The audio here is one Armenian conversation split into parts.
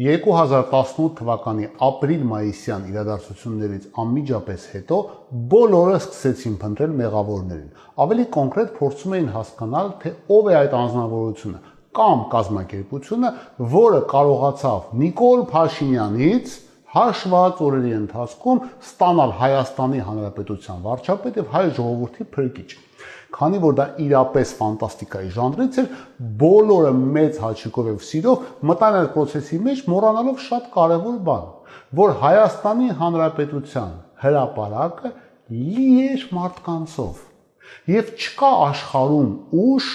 2018 թվականի ապրիլ-մայիսյան իրադարձություններից անմիջապես հետո բոլորը սկսեցին փնտրել մեղավորներին։ Ավելի կոնկրետ փորձում էին հասկանալ, թե ով է այդ անձնավորությունը կամ կազմակերպությունը, որը կարողացավ Նիկոլ Փաշինյանից հաշված օրերի ընթացքում ստանալ Հայաստանի Հանրապետության վարչապետ եւ հայ ժողովրդի փրկիչ քանի որ դա իրապես ֆանտաստիկայի ժանրից էր, բոլորը մեծ հաճույքով եւ սիրով մտան այդ process-ի մեջ, մոռանալով շատ կարեւոր բան, որ Հայաստանի Հանրապետության հրապարակը լի էր մարդկանցով եւ չկա աշխարհում ուժ,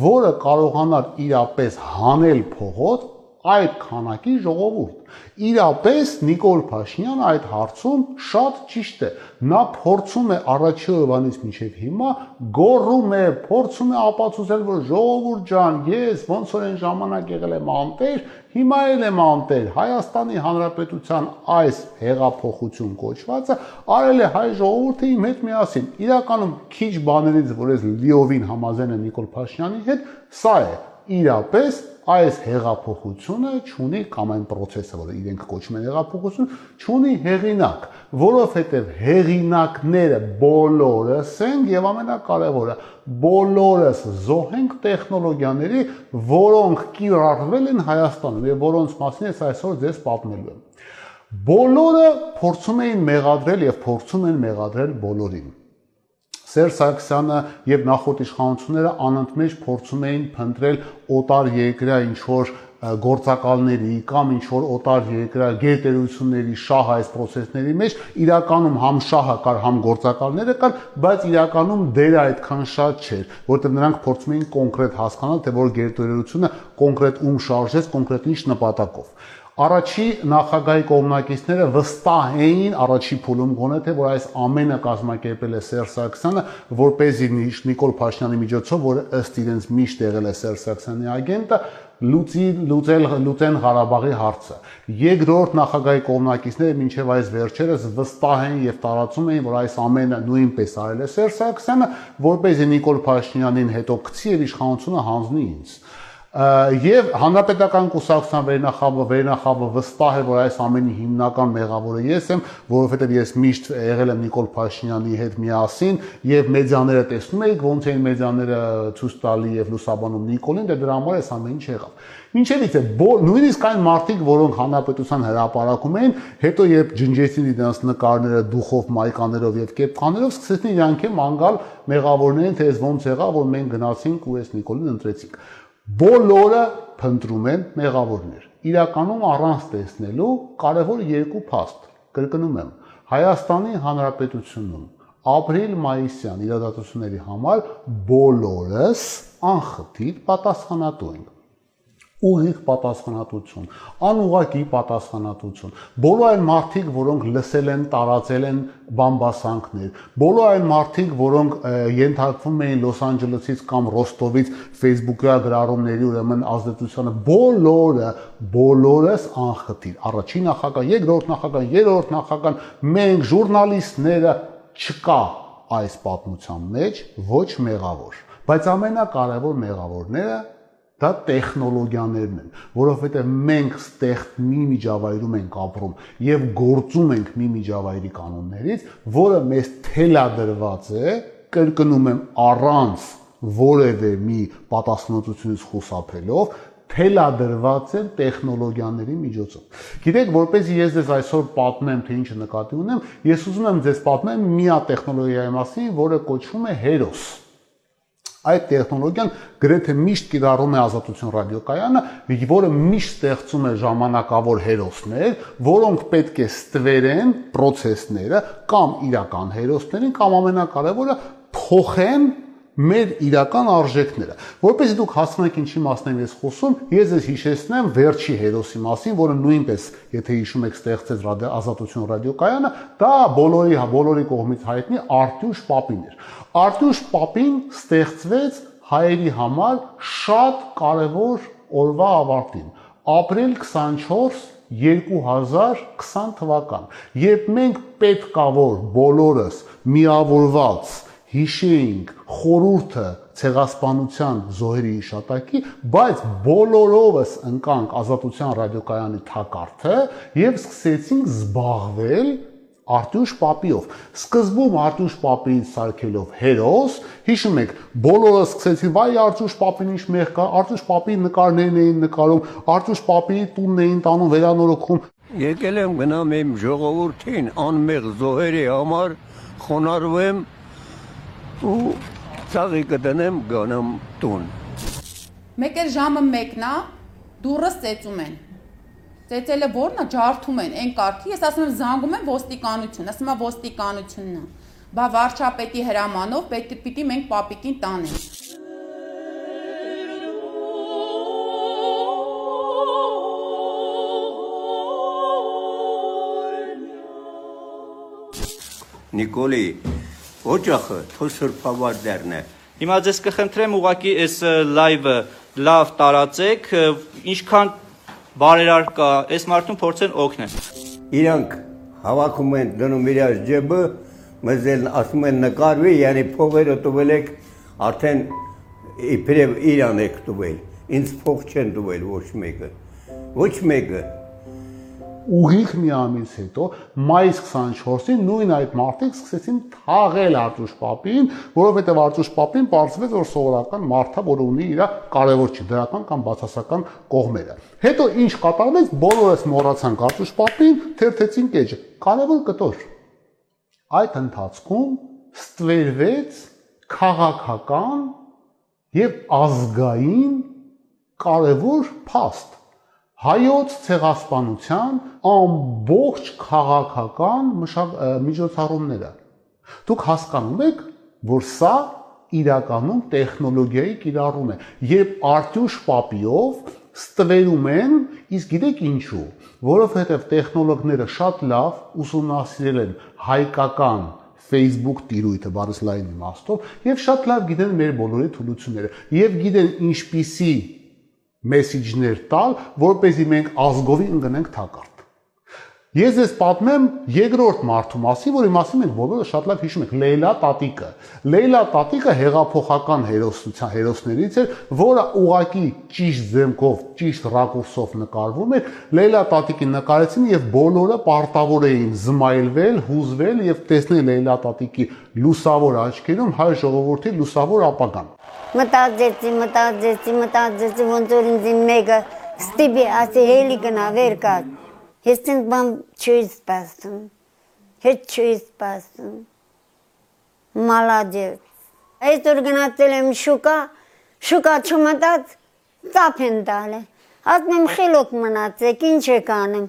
որը կարողանար իրապես հանել փողոց այդ քանակի ժողովուրդ իրապես Նիկոլ Փաշինյանը այդ հարցում շատ ճիշտ է։ Նա փորձում է առաջի օրվանից մինչև հիմա գոռում է, փորձում է ապացուցել, որ ժողովուրդ ջան, ես ոնց որ այն ժամանակ եղել եմ անտեր, հիմա էլ եմ անտեր։ Հայաստանի Հանրապետության այս հեղափոխություն կոչվածը արել է հայ ժողովուրդը իմ հետ միասին։ Իրականում քիչ բաներից, որ ես լիովին համաձայն եմ Նիկոլ Փաշինյանի հետ, սա է. Իրապես այս հեղափոխությունը ճունի կամ այն process-ը, որը իրենք կոչում են հեղափոխություն, ճունի հեղինակ, որովհետև հեղինակները բոլորս են եւ ամենակարևորը բոլորս զոհ ենք տեխնոլոգիաների, որոնք կիրառվել են Հայաստանում եւ որոնց մասին ես այսօր ձեզ պատմելու եմ։ Բոլորը փորձում էին մեղադրել եւ փորձում են մեղադրել բոլորին Սերժ Սարգսյանը եւ նախորդ իշխանությունները անընդմեջ փորձում էին փնտրել օտար երկրյա ինչ որ գործակալների կամ ինչ որ օտար երկրյա գերտերությունների շահ այս process-ների մեջ իրականում համ շահը կար, համ գործակալները կար, բայց իրականում դերը այդքան շատ չէր, որտեղ նրանք փորձում էին կոնկրետ հասկանալ, թե որ գերտերությունը կոնկրետ ում շարժեց, կոնկրետ ինչ նպատակով առաջի նախագահի կողմնակիցները վստահ էին առաջի փուլում գոնե թե որ այս ամենը կազմակերպել է Սերժ Սարգսյանը որպեսզի Նիկոլ Փաշինյանի միջոցով որ ըստ իրենց միշտ եղել է Սերժ Սարգսյանի ագենտը լուծի լուծել լուծեն Ղարաբաղի հարցը երկրորդ նախագահի կողմնակիցները մինչև այս վերջերս վստահ են եւ տարածում էին որ այս ամենը նույնպես արել է Սերժ Սարգսյանը որպեսզի Նիկոլ Փաշինյանին հետո գցի եւ իշխանությունը հանձնի ինձ եւ հանրապետական կուսակցության վերնախավը վերնախավը վստահ է որ այս ամենի հիմնական մեղավորը ես եմ որովհետեւ ես միշտ եղել եմ Նիկոլ Փաշինյանի հետ միասին եւ մեդիաները տեսնում էիք ոնց էին մեդիաները ցույց տալի եւ լուսաբանում Նիկոլին դե դրա համար այս ամեն ինչ եղավ Ինչևից է նույնիսկ այն մարդիկ, որոնք հանրապետության հրապարակում էին, հետո երբ ջնջեցին իրենց նկարները դուխով, մայկաներով եւ կեպքաներով, սկսեցին իրանք եմ անգալ մեղավորներին, թե ոնց եղա, որ մենք գնացինք ու այս Նիկոլին ընտրեցինք բոլորը փնտրում են մեղավորներ։ Իրականում առանց տեսնելու կարևոր երկու փաստ։ Կրկնում եմ, Հայաստանի Հանրապետությունում ապրիլ-մայիսյան իրադարձությունների համար բոլորս անխտիր պատասխանատու ենք ուղիղ պատասխանատվություն, անուղակի պատասխանատվություն։ Բոլոր այն մարդիկ, որոնք լսել են, տարածել են բամբասանքներ, բոլոր այն մարդիկ, որոնք ենթարկվում էին Լոս Անջելեսից կամ Ռոստովից Facebook-յա գրառումների ուրեմն ազդեցությանը, բոլորը, բոլորս անխտիր։ Առաջին նախագահ, երկրորդ նախագահ, երրորդ նախագահ, մենք ժուրնալիստները չկա այս պատմության մեջ ոչ մեղավոր, բայց ամենակարևոր մեղավորները Դա տեխնոլոգիաներն են, որովհետև մենք ստեղ մի միջավայրում ենք ապրում եւ գործում ենք մի միջավայրի կանոններից, որը մեզ թելադրված է, կրկնում եմ, առանց որևէ մի պատասխանատվությունից խուսափելով, թելադրված են տեխնոլոգիաների միջոցով։ Գիտեք, որպեսզի ես ձեզ այսօր պատմեմ, թե ինչը նկատի ունեմ, ես ուզում եմ ձեզ պատմեմ միա տեխնոլոգիայի մասին, որը կոչվում է Heros Այդ տեխնոլոգիան գրեթե միշտ կիրառում է ազատություն ռադիոկայանը, որը միշտ ստեղծում է ժամանակավոր հերոսներ, որոնք պետք է ստվերեն process-ները կամ իրական հերոսներին կամ ամենակարևորը փոխեն մեր իրական արժեքները։ Որպես դուք հասկանաք ինչի մասն եմ ես խոսում, ես ես հիշեցնեմ վերջի հերոսի մասին, որը նույնպես, եթե հիշում եք, ստեղծեց ռադիո ազատություն ռադիոկայանը, դա բոլորի բոլորի կողմից հայտնի Արտյուշ Պապին էր։ Արտյուշ Պապին ստեղծվեց հայերի համար շատ կարևոր օրվա ավարտին։ Ապրիլ 24 2020 թվական, երբ մենք պետքա որ բոլորս միավորված հիշեինք խորուրդը ցեղասպանության զոհերի իշտակի, բայց բոլորովս ընկանք ազատության ռադիոկայանի թակարդը եւ սկսեցինք զբաղվել Արտուշ Պապիով։ Սկզբում Արտուշ Պապին սարքելով հերոս, հիշում եք, բոլորը սկսեցին, վայ Արտուշ Պապին ինչ մեղ կա, Արտուշ Պապի նկարներն էին նկարում, Արտուշ Պապի տունն էին տանում վերանորոգում։ Եկել եմ գնամ իմ ժողովրդին անմեղ զոհերի համար խոնարհվեմ ու ցաղի կդնեմ գանամ տուն։ Մեկ էլ ժամը 1-ն է, դուրս ծեծում են։ Ծեծելը ո՞րն է, ջարդում են, այն կարգի, ես ասում եմ զանգում եմ ոստիկանություն, ասում է ոստիկանությունն է։ Բա վարչապետի հրամանով պետք է պիտի մենք պապիկին տանենք։ Նիկոլի, օջախը թո սրբավար դերն է։ Հիմա ձեզ կխնդրեմ ուղակի այս լայվը լավ տարածեք, ինչքան բարերար կա, այս մարդուն փորձեն օգնել։ Իրանք հավաքում են դնում իրար ջեբը, մեզ էլ ասում են նկարվի, yani փողերը տվել եք արդեն իբրև իրան եք տվել։ Ինձ փող չեն տվել ոչ մեկը։ Ոչ մեկը ուղիղ մի ամիս հետո մայիս 24-ին նույն այդ մարդիկ սկսեցին թաղել Արտուշ Պապին, որովհետև Արտուշ Պապին բարձվեց որ սովորական մարդա, որը ունի իր կարևոր չի դրական կամ բացասական կողմերը։ Հետո ինչ կատարվեց, բոլորս մոռացանք Արտուշ Պապին, թերթեցին կեջը։ Կարևոր կտոր։ Այդ ընթացքում ստվերվեց քաղաքական եւ ազգային կարևոր փաստ հայոց ցեղասպանության ամբողջ քաղաքական միջոցառումները։ Դուք հասկանում եք, որ սա իրականում տեխնոլոգիայի կիրառում է, երբ Արտյուշ Պապիով ստվերում են, իսկ գիտեք ինչու, որովհետև տեխնոլոգները շատ լավ ուսումնասիրել են հայկական Facebook տիրույթը բարձ լայն իմաստով եւ շատ լավ գիտեն մեր բոլորի թուլությունները եւ գիտեն ինչպիսի մեսիջներ տալ, որ เป զի մենք ազգովի ընկնենք թակարդ։ Ես ես պատմեմ երկրորդ մարդու մասին, որի մասին մենք բոլորը շատ լավ հիշում ենք, Լեյլա Տատիկը։ Լեյլա Տատիկը հեղափոխական հերոսության հերոսներից էր, որը ուղակի ճիշտ զեմքով, ճիշտ ռակուրսով նկարվում էր։ Լեյլա Տատիկին նկարեցին եւ բոլորը պարտավոր էին զմայլվել, հուզվել եւ տեսնել Լեյլա Տատիկի լուսավոր աչքերում հայ ժողովրդի լուսավոր ապագան մտածեցի, մտածեցի, մտածեցի, ոնց որ ինձ մեկը ստիպի ասի հելի գնա վեր կա։ Ես ցենց բան չի սպասում։ Հետ չի սպասում։ Մալադեց։ Այսօր գնացել եմ շուկա, շուկա չմտած, ծափ են տալը։ Ասում եմ խելոք մնացեք, ինչ եք անում։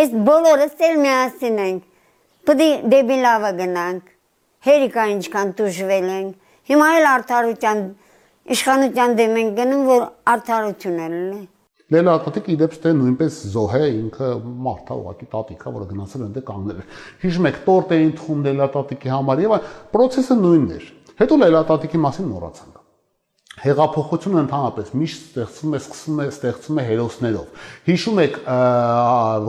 Այս բոլորս էլ միասին ենք։ է դեպի լավը գնանք։ Հերիկա ինչքան դժվել ենք։ Հիմա էլ արդարության իշխանության դեմ են գնում, որ արդարություն է լինի։ Լելա տատիկը իդեպ ստե նույնպես զոհ է, ինքը մարդա ուղակի տատիկա, որը գնացել ընդ կանգնել էր։ Հիշում եք, տորտ էին թխում Լելա տատիկի համար եւ պրոցեսը նույնն էր։ Հետո Լելա տատիկի մասին մոռացանք հեղափոխությունը ընդհանրապես միշտ ստեղծվում է, սկսվում է, ստեղծվում է հերոսներով։ Հիշում եք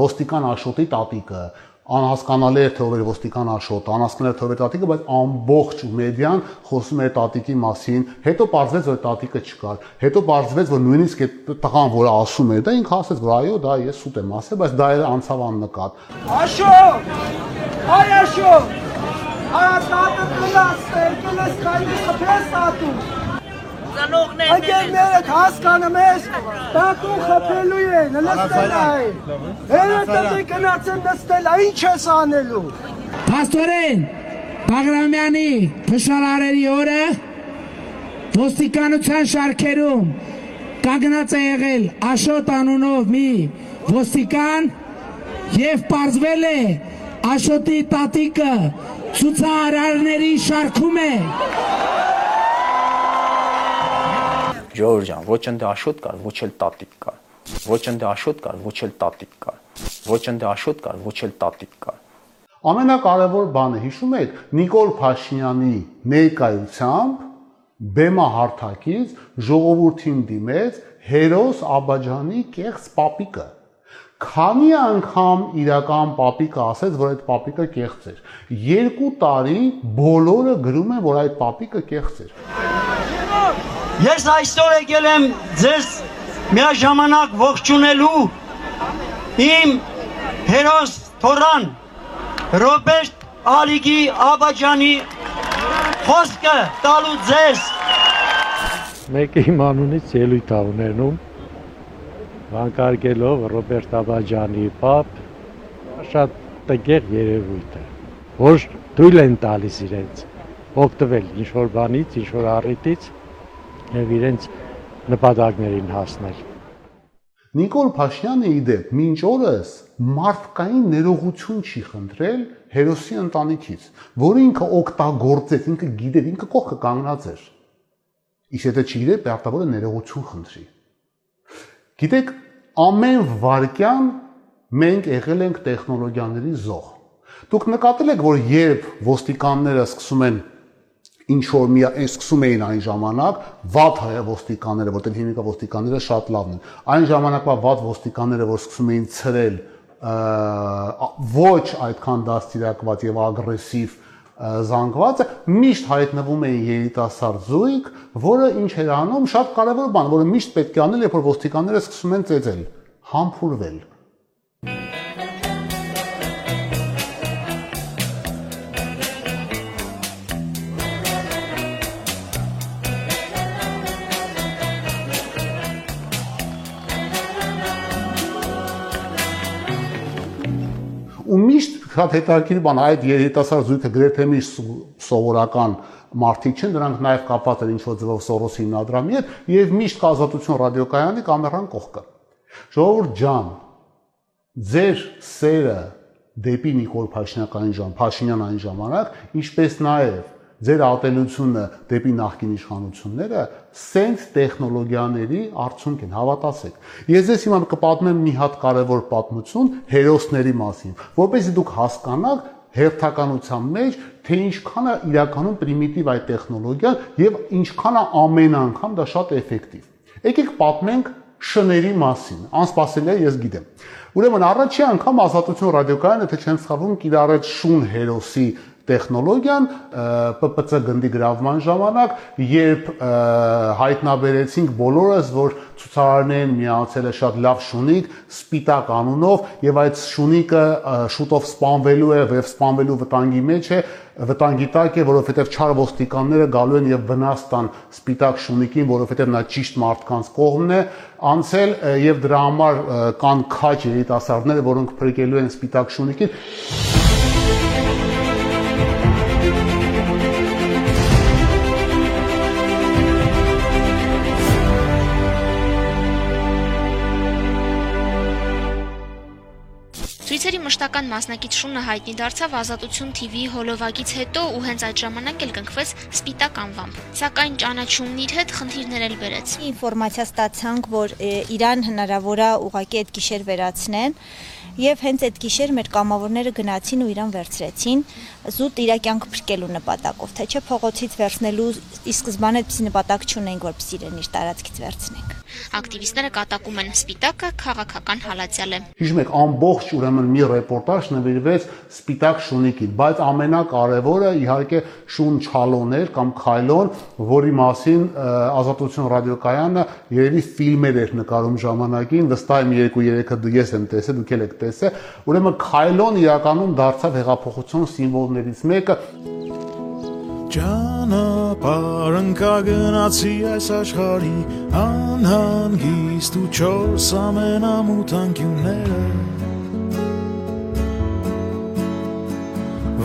ոստիկան Աշոտի տատիկը, անհասկանալի ով էր ոստիկան Աշոտ, անհասկանալի ով էր տատիկը, բայց ամբողջ մեդիան խոսում էր տատիկի մասին, հետո պարզվեց որ տատիկը չկար, հետո պարզվեց որ նույնիսկ այդ տղան, որը ասում էր, դա ինքը ասեց որ այո, դա ես սուտ եմ ասել, բայց դա էր անցավ աննկատ։ Աշոտ! Այ Աշոտ! Այ տատը կնաս, եկել ես քայլի խփես ատում։ Ծնողներն Անկերներդ հասկանում ես, տատու խփելու են, նստել այ։ Հերետը կնացեն նստել, ինչ ես անելու։ Պաստորեն Բաղրամյանի փշարարերի օրը ոստիկանության շարքերում կանգնած է եղել Աշոտ անունով մի ոստիկան եւ պարզվել է Աշոտի տատիկը ցուցարարների շարքում է Ժողովուրդ ջան, ոչ ընդ աշոտ կար, ոչ էլ տատիկ կար։ Ոչ ընդ աշոտ կար, ոչ էլ տատիկ կար։ Ոչ ընդ աշոտ կար, ոչ էլ տատիկ կար։ Ամենակարևոր բանը հիշում եք Նիկոլ Փաշինյանի ներկայությամբ բեմա հարթակից ժողովրդին դիմեց հերոս Աբաջանի կեղծ պապիկը Քանի անգամ իրական պապիկը ասեց, որ այդ պապիկը կեղծ էր։ Երկու տարի բոլորը գրում են, որ այդ պապիկը կեղծ էր։ Ես այսօր եկել եմ ձեզ միաժամանակ ողջունելու իմ հերոս Թորան Ռոբերտ Ալիգի Աբաջանի խոսքը տալու ձեզ մեկը իմ անունից ելույթ ա ունենում վանկարկելով Ռոբերտ Աբաջանի պապ շատ տգեղ երևույթ է որ թույլ են տալիս իրենց օգտվել ինչ որ բանից, ինչ որ առիթից եւ իրենց նպատակներին հասնել Նիկոլ Փաշյանը իդեպ մինչ օրս մարդկային ներողություն չի խնդրել հերոսի ընտանիքից, որը ինքը օգտագործեց, ինքը գիտեր, ինքը կողքը կանգնած էր։ Իսկ եթե չգիտեր, պարտավոր է ներողություն խնդրի։ Գիտեք, ամեն վարքյան մենք եղել ենք տեխնոլոգիաների զոհ։ Դուք նկատել եք, որ երբ ոստիկանները սկսում են ինչ որ մի այն սկսում էին այն ժամանակ վատ հայ ոստիկանները, որտեղ հիմիկա ոստիկանները շատ լավն են։ Այն ժամանակվա վատ ոստիկանները, որ սկսում էին ցրել ոչ այդքան դաստիարակված եւ ագրեսիվ զանգվածը միշտ հայտնվում է երիտասարդ զույգ, որը ինչ էր անում, շատ կարևոր բան, որը միշտ պետք է անել, երբ որ ոստիկանները սկսում են ծեծել, համբուրվել շատ հետաքրքիր բան այդ երիտասարդ զույգը գրեթե միշտ սովորական մարդիկ չեն, նրանք նաև կապված են ինչ-որ ձևով Սորոսի հիմնադրամի հետ եւ միշտ ազատություն ռադիոկայանի կամերան կողքը։ Ժողովուրդ ջան, ձեր սերը դեպի Նիկոլ Փաշինյանային ժամ, Փաշինյան այն ժամանակ, ինչպես նաև ձեր ատելությունը դեպի նախկին իշխանությունները սենց տեխնոլոգիաների արդյունք են, հավատացեք։ Ես ձեզ հիմա կպատմեմ մի հատ կարևոր պատմություն հերոսների մասին, որպեսզի դուք հասկանաք հերթականության մեջ, թե ինչքան է իրականում պրիմիտիվ այդ տեխնոլոգիան եւ ինչքան է ամեն անգամ դա շատ էֆեկտիվ։ Եկեք պատմենք շների մասին։ Անսպասելի է, ես գիտեմ։ Ուրեմն առաջի անգամ ազատություն ռադիոկայանը, թե չեմ սխալվում, կիրառեց շուն հերոսի տեխնոլոգիան ՊՊՑ գնդի գրավման ժամանակ, երբ հայտնաբերեցինք բոլորս, որ ցուցարարներին միացել է շատ լավ շունիկ սպիտակ անունով եւ այդ շունիկը շուտով սպանվելու է եւ սպանվելու վտանգի մեջ է, վտանգի տակ է, որովհետեւ չար ոստիկանները գալու են եւ վնաս տան սպիտակ շունիկին, որովհետեւ նա ճիշտ մարդկանց կողմն է անցել եւ դրա համար կան քաչ երիտասարդներ, որոնք փրկելու են սպիտակ շունիկին Ցույցերի մշտական մասնակից շունը հայտնի դարձավ Ազատություն TV հոլովակից հետո ու հենց այդ ժամանակ էլ կնքվեց Սպիտակ անվամբ։ Սակայն ճանաչումն իր հետ խնդիրներ էլ բերեց։ Ինֆորմացիա ստացանք, որ Իրան հնարավոր է ուղակի այդ գիշեր վերացնեն եւ հենց այդ գիշեր մեր կամավորները գնացին ու իրան վերցրեցին զուտ իր կյանքը փրկելու նպատակով թե չէ փողոցից վերցնելու ի սկզբանե այդպիսի նպատակ չունենք որպես իրեն իր տարածքից վերցնենք ակտիվիստները կատակում են սպիտակը քաղաքական հալածյալ է հիշում եք ամբողջ ուրեմն մի ռեպորտաժ նվիրվեց սպիտակ շունիկին բայց ամենակարևորը իհարկե շուն չալոներ կամ քայլոն որի մասին ազատություն ռադիոկայանը երևի ֆիլմեր էր նկարում ժամանակին վստահ եմ 2-3-ը ես եմ տեսել դուք եք տեսել ուրեմն քայլոն իրականում դարձավ հեղափոխություն սիմվոլներից մեկը Ճանապարհ ընկա գնացի այս աշխարհի անհանգիստ ու չորս ամենամութ անկյունները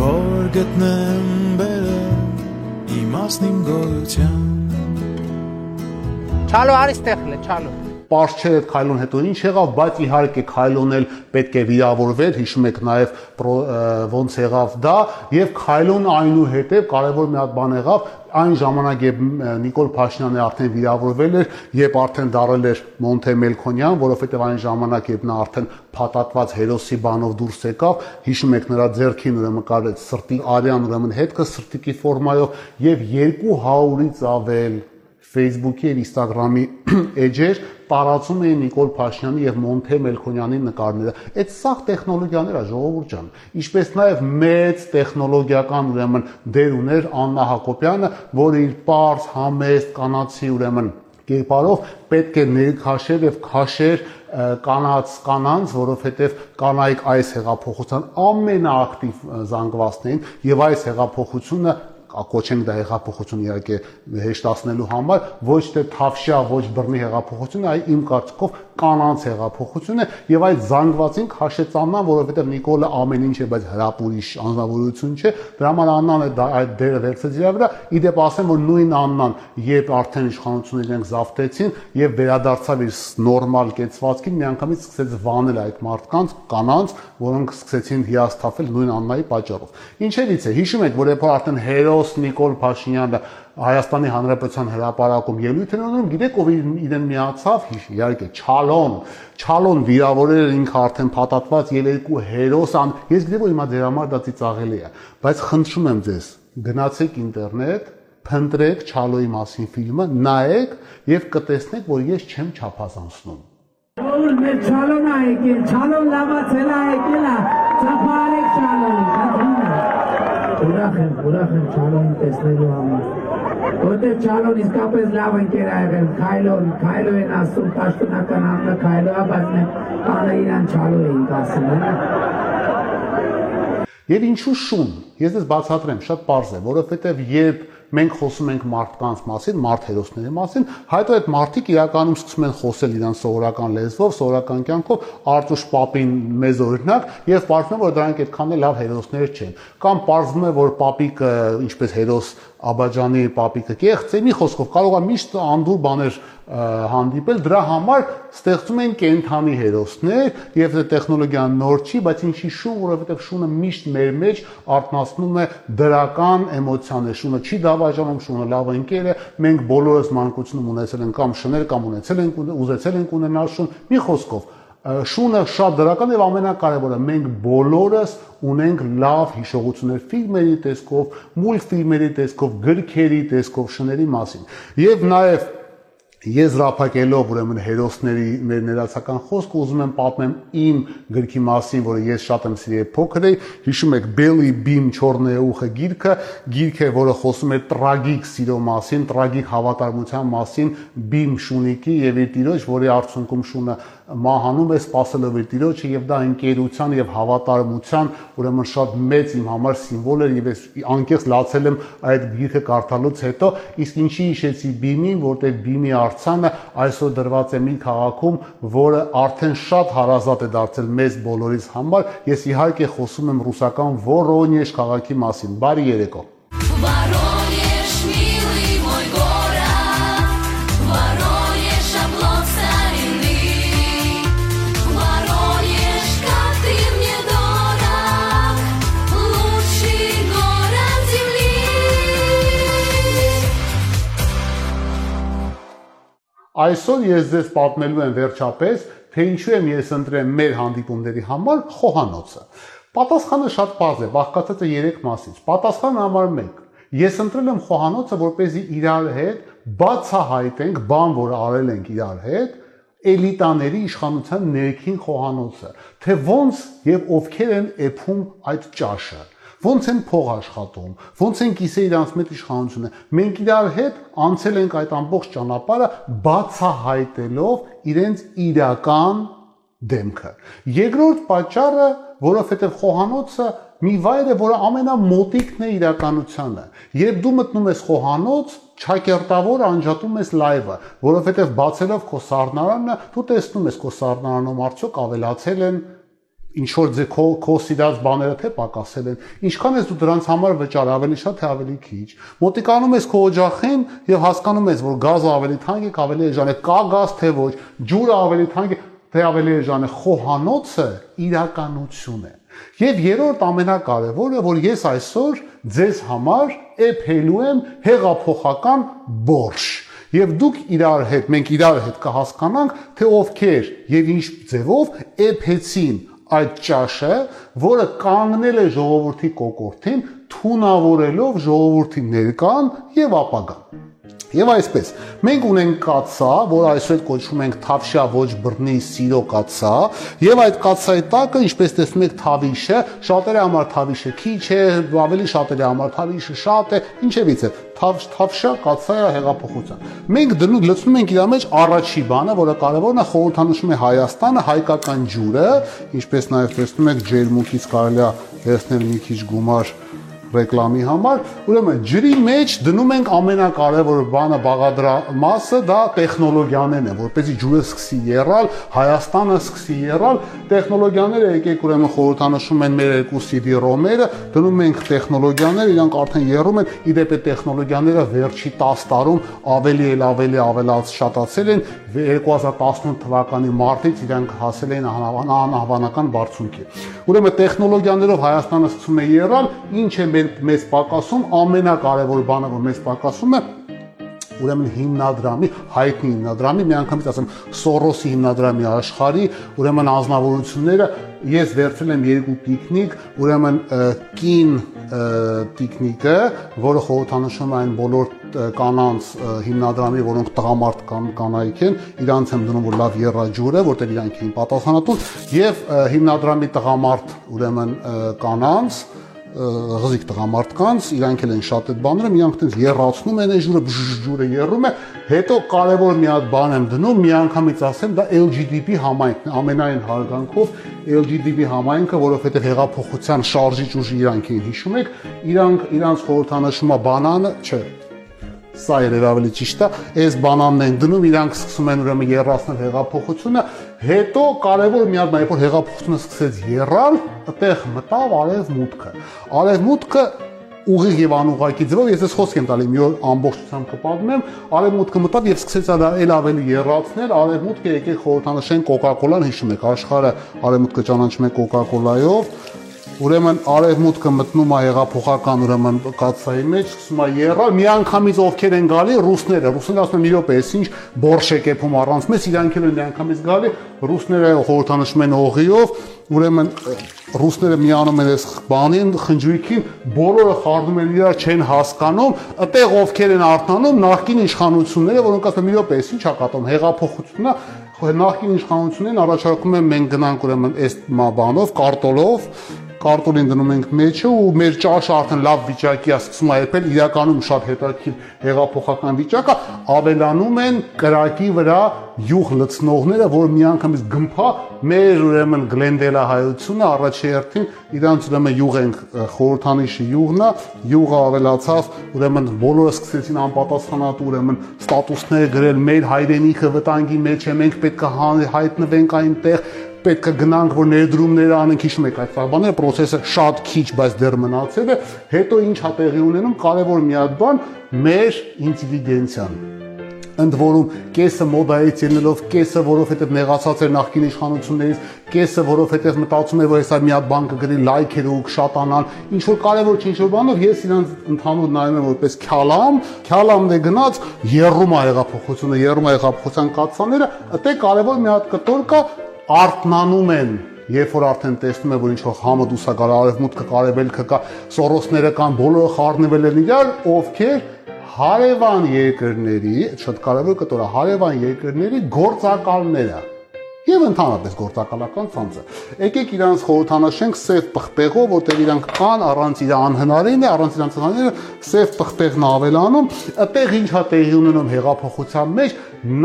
որ գտնեմ բերը իմաստ իմ գոյության Չալո արի ստեղլե, չալո Պարզ չէ այդ քայլոն հետո ինչ եղավ, բայց իհարկե քայլոն էլ պետք է վիրավորվեր, հիշում եք նաև ոնց եղավ դա, եւ քայլոն այնուհետեւ կարևոր մի հատ բան եղավ, այն ժամանակ երբ Նիկոլ Փաշինյանը արդեն վիրավորվել էր, երբ արդեն դարել էր Մոնթե Մելքոնյան, որովհետև այն ժամանակ երբ նա արդեն փաթաթված հերոսի բանով դուրս եկավ, հիշում եք նրա ձեռքին ուրեմն կարեց սրտի արյան ուրեմն հետքը սրտիկի ֆորմայով եւ 200-ից ավել Facebook-ի եւ Instagram-ի էջեր տարածում էին Նիկոլ Փաշինյանի եւ Մոնթե Մելքոնյանի նկարները։ Այդ սաղ տեխնոլոգիաներ է ժողովուրդ ջան։ Ինչպես նաեւ մեծ տեխնոլոգիական ուրեմն դեր ուներ Աննա Հակոբյանը, որը իր པարզ, համեստ, կանացի ուրեմն կերպարով պետք է ներքաշեր եւ քաշեր կանաց կանանց, որովհետև կանայք այս հեղափոխության ամենաակտիվ զանգվածներին եւ այս հեղափոխությունը կոչենք դա հեղափոխություն իհարկե հեշտացնելու համար, ոչ թե թավշյա, ոչ բռնի հեղափոխություն, այլ իմ կարծիքով կանանց հեղափոխություն է եւ այդ զանգվածին քաշեցաննան, որովհետեւ Նիկոլը ամեն ինչ է, բայց հրապուրիշ անznավորություն չէ, դրա համար Աննան է այդ դերը վերցրեց իր վրա։ Իդեպ ասեմ, որ նույն Աննան, երբ արդեն իշխանությունները իրենք զավթեցին եւ վերադարձավ իր նորմալ կեցվածքին, միանգամից սկսեց վանել այդ մարդկանց, կանանց, որոնք սկսեցին հիասթափել նույն Աննայի պատճառով։ Ինչերից է։ Հիշում եք, որ երբ արդեն հերոս Նիկոլ Փաշինյանը Հայաստանի Հանրապետության հրապարակում ելույթ են ունում, գիտեք ով իրեն միացավ, իհարկե Չալոն, Չալոն վիրավորել ինքը արդեն փաթաթված ելերկու հերոսան։ Ես գիտեմ որ հիմա ձեր համար դա ծիծաղելի է, բայց խնդրում եմ ձեզ, գնացեք ինտերնետ, փնտրեք Չալոյի մասին ֆիլմը, նայեք եւ կտեսնեք, որ ես չեմ չափազանցնում։ Որ մեր Չալոն ա եկել, Չալոն լավացել ա եկել, ծափարեք Չալոնին, ուրախ եմ, ուրախ եմ Չարոն տեսնելու համար։ Որտեղ Չարոն իսկապես լավ ընկեր ա եղել, Քայլոն, Քայլո են ասում, պաշտոնական անունը Քայլո ա, բայց մենք տանը իրան Չարո էինք ասում, հա։ Եվ ինչու շուն։ Ես դες բացատրեմ, շատ པարզ է, որովհետև երբ մենք խոսում ենք մարդկանց մասին, մարդ հերոսների մասին, հայտո այդ մարդիկ իրականում սկսում են խոսել իրանց սովորական լեզվով, սովորական կյանքով, Արտուշ Պապին մեզ օրինակ, եւ է, որ դրանք այդքան էլ լավ հերոսներ չեն։ Կամ պարզվում է, որ Պապիկը ինչպես հերոս Աբաջանի Պապիկը կեղծ է, մի խոսքով կարող է միշտ անդուր բաներ հանդիպել, դրա համար ստեղծում են կենթանի հերոսներ եւ դա տեխնոլոգիան նոր չի, բայց ինչի շուն, որովհետեւ շունը միշտ մեր մեջ արտնասնում է դրական էմոցիաներ, շունը չի դավաճանում, շունը լավ ընկեր է, մենք բոլորս մանկությունում ունեցել ենք կամ շներ կամ ունեցել ենք ուզեցել ենք ունենալ շուն, մի խոսքով շունը շատ դրական եւ ամենակարևորը մենք բոլորս ունենք լավ հիշողություններ ֆիլմերի տեսքով, մուլտֆիլմերի տեսքով, գրքերի տեսքով շների մասին։ Եվ նաեւ եզրափակելով ուրեմն հերոսների մեր ներածական խոսքը ուզում եմ պատմեմ իմ գրքի մասին, որը ես շատ եմ սիրել փոքր էի, հիշում եք Belly Beam Չորնե ուխը գիրքը, գիրք է, որը խոսում է տրագիկ սիրո մասին, տրագիկ հավատարմության մասին Beam շունիկի եւ իր տիրոջ, որի արդյունքում շունը մահանում է սпасելով իր տիրոջը եւ դա ընկերության եւ հավատարմության ուրեմն շատ մեծ իմ համար սիմվոլ էր եւ ես անկեղծ լացել եմ այդ գիրքը կարդալուց հետո իսկ ինչի հիշեցի բիմին որտեղ բիմի արցանը այսօր դրված է մի քաղաքում որը արդեն շատ հարազատ է դարձել մեզ բոլորիս համար ես իհարկե խոսում եմ ռուսական Վորոնեժ քաղաքի մասին բարի երեկո Բարո Այսօր ես ձեզ պատմելու եմ վերջապես, թե ինչու եմ ես ընտրել մեր հանդիպումների համար խոհանոցը։ Պատասխանը շատ պարզ է, բաղկացած է 3 մասից։ Պատասխանը համար 1 Ես ընտրել եմ խոհանոցը, որպեսզի իրար հետ բացահայտենք բան, որ արել ենք իրար հետ, էլիտաների իշխանության ներքին խոհանոցը, թե ոնց եւ ովքեր են էփում այդ ճաշը ոնց են փող աշխատում, ոնց են կիսե իրանց մեծ իշխանությունը։ Մենք իրար հետ անցել ենք այդ ամբողջ ճանապարհը բացահայտելով իրենց իրական դեմքը։ Երկրորդ պատճառը, որովհետև խոհանոցը մի վայր է, որը ամենամոտիկն է իրականությանը։ Երբ դու մտնում ես խոհանոց, ճակերտավոր անջատում ես լայվը, որովհետև բացելով քո սառնարանը, դու տեսնում ես քո սառնարանում արդյոք ավելացել են ինչ որ ձե քո քո սիրած բաները թե պակասել են ինչքան ես դու դրանց համար վճար ավելի շատ թե ավելի քիչ մոտիկանում ես քո օջախին եւ հասկանում ես որ գազը ավելի թանկ է ավելի էժան է կա գազ թե ոչ ջուրը ավելի թանկ է թե ավելի էժան է խոհանոցը իրականություն է Եվ երրորդ ամենակարևորը, որ ես այսօր ձեզ համար էփելու եմ հեղափոխական բորշ։ Եվ դուք իրար հետ, մենք իրար հետ կհասկանանք, թե ովքեր եւ ինչ ձևով էփեցին այդ ճաշը, որը կանգնել է ժողովրդի կոկորտին, թունավորելով ժողովրդի ներկան եւ ապագան։ Եվ այսպես, մենք ունենք կացա, որ այսօր կոչվում ենք թավշյա ոչ բռնի սիրո կացա, եւ այդ կացայի տակը, ինչպես տեսնում եք, թավիշը, շատերի համար թավիշը քիչ է, ավելի շատերի համար թավիշը շատ է, ինչևից է թավ թավշա կացայա հեղափոխության։ Մենք դնում լցնում ենք իր մեջ առաջի բանը, որը կարևորն է խորհրդանշում է Հայաստանը, հայկական ջուրը, ինչպես նաև տեսնում եք ջերմուկից կարելի է վերցնել մի քիչ գումար ռեկլամի համար, ուրեմն ջրի մեջ դնում ենք ամենակարևոր բանը բաղադրամասը, դա տեխնոլոգիաներն են, որպեսզի ջուրը սկսի եռալ, Հայաստանը սկսի եռալ, տեխնոլոգիաները եկեք ուրեմն խորհրդանշում են մեր երկու CD-ROM-երը, դնում ենք տեխնոլոգիաներ, իրանք արդեն եռում են, իդեպ է տեխնոլոգիաները վերջի 10 տարում ավելի էլ ավելի ավելաց շատացել են, 2018 թվականի մարտից իրանք հասել են անհավանական բարձունքի։ Ուրեմն տեխնոլոգիաներով Հայաստանը սկսում է եռալ, ինչ է մեր մեզ պակասում, ամենակարևոր բանը, որ մեզ պակասում է, ուրեմն հիմնադրամի, հայտնի հիմնադրամի, մի անգամից ասեմ, Սորոսի հիմնադրամի աշխարհի, ուրեմն անznավորությունները ես վերցրել եմ երկու տիկնիկ, ուրեմն կին տիկնիկը, որը խորհրդանշում է այն բոլոր կանանց հիմնադրամի, որոնք տղամարդ կան կանայք են, իրանց եմ դնում որ լավ երաջուր է, որտեղ իրանք էին պատասխանատու, եւ հիմնադրամի տղամարդ, ուրեմն կանանց ղզիկ տղամարդկանց, իրանք էլ են շատ այդ բաները, իրանք տենց երացնում են ջուրը, ջուրը երում է, հետո կարևոր մի հատ բան եմ դնում, մի անգամից ասեմ, դա LGBT համայնքն է, ամենայն հարգանքով LGBT համայնքը, որովհետև հեղափոխության շարժիչ ուժի իրանք են հիշում եք, իրանք իրանց խորհրդանշումը բանանը, չէ, սա երևի ավելի ճիշտ է, այս բանանն են դնում, իրանք սկսում են ուրեմն երրացնել հեղափոխությունը, հետո կարևոր մի հատ երբ որ հեղափոխությունը սկսեց երրալ, այդտեղ մտավ արևմուտքը։ Արևմուտքը ուղիղ եւ անուղակի ձևով ես ես խոսք եմ տալի մի օր ամբողջությամբ կպատմեմ արևմուտքը մտավ եւ սկսեց դա էլ ավելի երրացնել արևմուտքը եկեք խորհրդանշեն կոկա-կոլան հիշում եք աշխարհը արևմուտքը ճանաչում է կոկա-կոլայով Ուրեմն արևմուտքը մտնում է հեղափոխական ուրեմն կացայի մեջ, սկսում է երալ, մի անգամից ովքեր են գալի ռուսները, ռուսները ասում են մի րոպե, էս ինչ բորշ է կեփում առանց մեզ, իրանք էլ են մի անգամից գալի, ռուսները խորհրդանշում են օղիով, ուրեմն ռուսները միանում են այս բանին, խնջույքին, բոլորը խառնում են իրար, չեն հասկանում, այդտեղ ովքեր են արթնանում նախկին իշխանությունները, որոնք ասում են մի րոպե, էս ինչ է կատարում, հեղափոխությունն է, նախկին իշխանություններին առաջարկում են մենք գնանք ուրեմն այս բանով, կարտոլով, կարտոնին դնում ենք մեջը ու մեր ճաշը արդեն լավ վիճակի է սկսում այրվել, իրականում շատ հետաքրքիր հեղափոխական վիճակը, ավելանում են կրակի վրա յուղ լցնողները, որ միանգամից գմփա մեր ուրեմն գլենդելահայությունը առաջի հերթին իրանց ուրեմն յուղ ենք խորհրդանիշի յուղն է, յուղը ավելացավ, ուրեմն բոլորը սկսեցին անպատասխանատու ուրեմն ստատուսներ գրել մեր հայրենիքը վտանգի մեջ է, մենք պետք է հայտնվենք այնտեղ պետք է գնանք, որ ներդրումներ անենք, հիշում եք այդ բաները, process-ը շատ քիչ, բայց դեռ մնացել է, հետո ինչ հա տեղի ունենում, կարևոր մի հատ բան, մեր ինտելիգենցիան ընդ որում կեսը մոդայից ելնելով, կեսը որովհետև նեղացած էր նախկին իշխանություններից, կեսը որովհետև մտածում էր, որ հեսա մի հատ բան կգրի լայքեր ու կշատանան, ինչ որ կարևոր ինչ որ բանով ես իրանց ընդհանուր նայում եմ որպես քյալամ, քյալամն է գնաց երրում է հեղափոխությունը, երրում է հեղափոխության կացաները, այդտեղ կարևոր մի հատ կտոր կա, արտնանում են երբ որ արդեն տեսնում է որ ինչ որ համը դուսա գալ արևմուտքը կարևելքը կա սորոսները կան բոլորը խառնվել են իրար ովքեր հարևան երկրների շատ կարևոր կտորա հարևան երկրների գործակալները եւ ընդհանրապես գործակալական ցանցը։ Եկեք իրանց խորհրդանշենք սև պղպեղով, որտեղ իրանք կան առանց իր անհնարին է, առանց իրանց անհնարինը սև պղպեղն ավելանում, այդտեղ ինչա տեղի ունենում հեղափոխության մեջ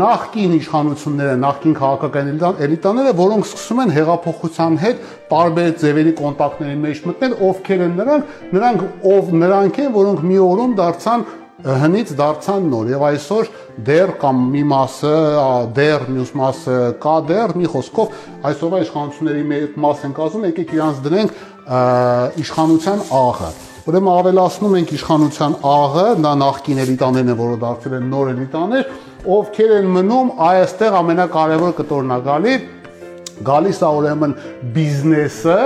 նախկին իշխանությունները, նախկին քաղաքական էլիտաները, որոնք սկսում են հեղափոխության հետ տարբեր ձևերի կոնտակտների մեջ մտնել, ովքեր են նրանք, նրանք ով նրանք են, որոնք մի օրում դարձան հնից դարձան նոր եւ այսօր դեռ կամ մի մասը դեռ մյուս մասը կա դեռ մի խոսքով այսօրվա իշխանությունների մեկ մաս են կազմում եկեք իրանց դնենք իշխանության աղը ուրեմն ավելացնում ենք իշխանության աղը դա նախկին էլիտաներն են որը դարձել են նոր էլիտաներ ովքեր են մնում այստեղ ամենակարևոր կտորնագալի գալիս է ուրեմն բիզնեսը